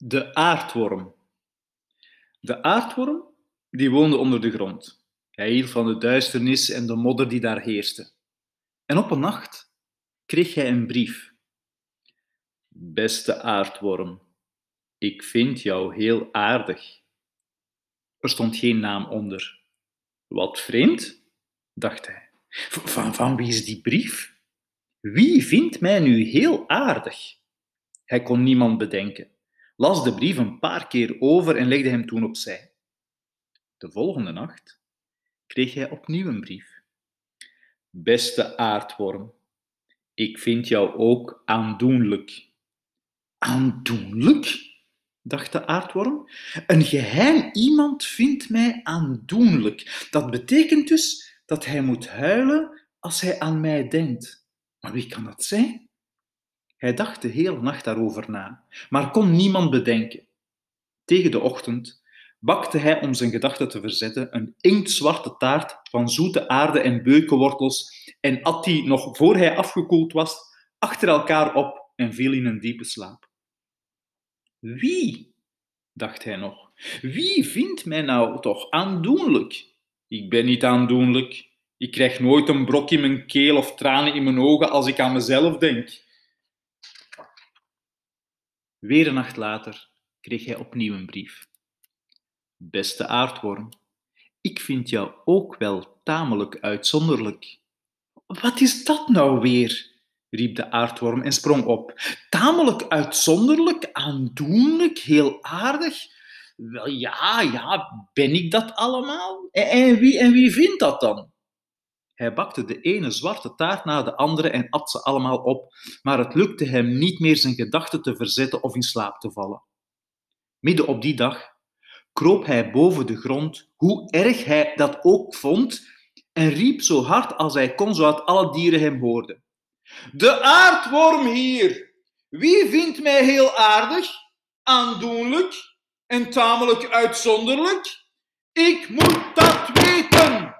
De aardworm. De aardworm die woonde onder de grond. Hij hield van de duisternis en de modder die daar heerste. En op een nacht kreeg hij een brief. Beste aardworm, ik vind jou heel aardig. Er stond geen naam onder. Wat vreemd, dacht hij. Van, van wie is die brief? Wie vindt mij nu heel aardig? Hij kon niemand bedenken las de brief een paar keer over en legde hem toen opzij. De volgende nacht kreeg hij opnieuw een brief. Beste aardworm, ik vind jou ook aandoenlijk. Aandoenlijk? dacht de aardworm. Een geheim iemand vindt mij aandoenlijk. Dat betekent dus dat hij moet huilen als hij aan mij denkt. Maar wie kan dat zijn? Hij dacht de hele nacht daarover na, maar kon niemand bedenken. Tegen de ochtend bakte hij om zijn gedachten te verzetten een inktzwarte taart van zoete aarde en beukenwortels en at die nog voor hij afgekoeld was achter elkaar op en viel in een diepe slaap. Wie, dacht hij nog, wie vindt mij nou toch aandoenlijk? Ik ben niet aandoenlijk. Ik krijg nooit een brok in mijn keel of tranen in mijn ogen als ik aan mezelf denk. Weer een nacht later kreeg hij opnieuw een brief. Beste aardworm, ik vind jou ook wel tamelijk uitzonderlijk. Wat is dat nou weer? riep de aardworm en sprong op. Tamelijk uitzonderlijk, aandoenlijk, heel aardig. Wel ja, ja, ben ik dat allemaal? En, en, wie, en wie vindt dat dan? Hij bakte de ene zwarte taart na de andere en at ze allemaal op, maar het lukte hem niet meer zijn gedachten te verzetten of in slaap te vallen. Midden op die dag kroop hij boven de grond, hoe erg hij dat ook vond, en riep zo hard als hij kon, zodat alle dieren hem hoorden. De aardworm hier! Wie vindt mij heel aardig, aandoenlijk en tamelijk uitzonderlijk? Ik moet dat weten!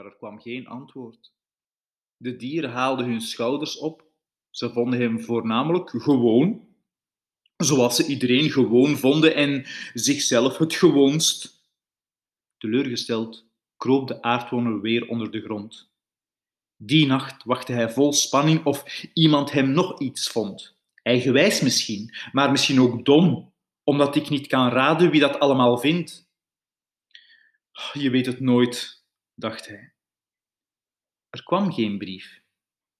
Maar er kwam geen antwoord. De dieren haalden hun schouders op. Ze vonden hem voornamelijk gewoon, zoals ze iedereen gewoon vonden en zichzelf het gewoonst. Teleurgesteld kroop de aardwoner weer onder de grond. Die nacht wachtte hij vol spanning of iemand hem nog iets vond. Eigenwijs misschien, maar misschien ook dom, omdat ik niet kan raden wie dat allemaal vindt. Je weet het nooit, dacht hij. Er kwam geen brief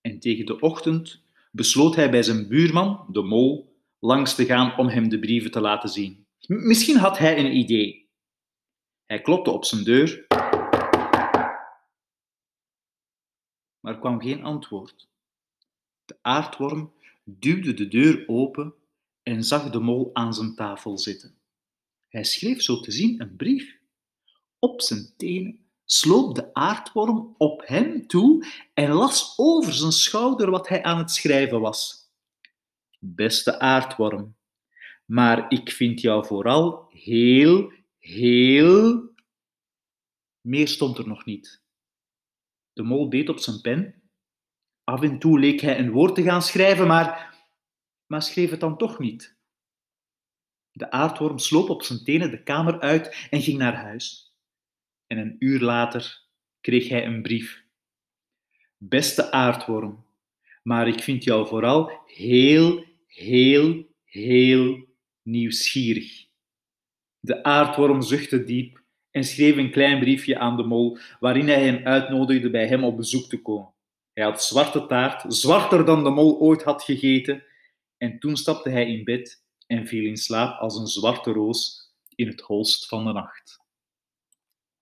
en tegen de ochtend besloot hij bij zijn buurman, de mol, langs te gaan om hem de brieven te laten zien. Misschien had hij een idee. Hij klopte op zijn deur, maar er kwam geen antwoord. De aardworm duwde de deur open en zag de mol aan zijn tafel zitten. Hij schreef zo te zien een brief. Op zijn tenen sloop de aardworm op hem toe en las over zijn schouder wat hij aan het schrijven was. Beste aardworm, maar ik vind jou vooral heel, heel. Meer stond er nog niet. De mol beet op zijn pen. Af en toe leek hij een woord te gaan schrijven, maar, maar schreef het dan toch niet. De aardworm sloop op zijn tenen de kamer uit en ging naar huis en een uur later kreeg hij een brief. Beste aardworm, maar ik vind jou vooral heel, heel, heel nieuwsgierig. De aardworm zuchtte diep en schreef een klein briefje aan de mol waarin hij hem uitnodigde bij hem op bezoek te komen. Hij had zwarte taart, zwarter dan de mol ooit had gegeten, en toen stapte hij in bed en viel in slaap als een zwarte roos in het holst van de nacht.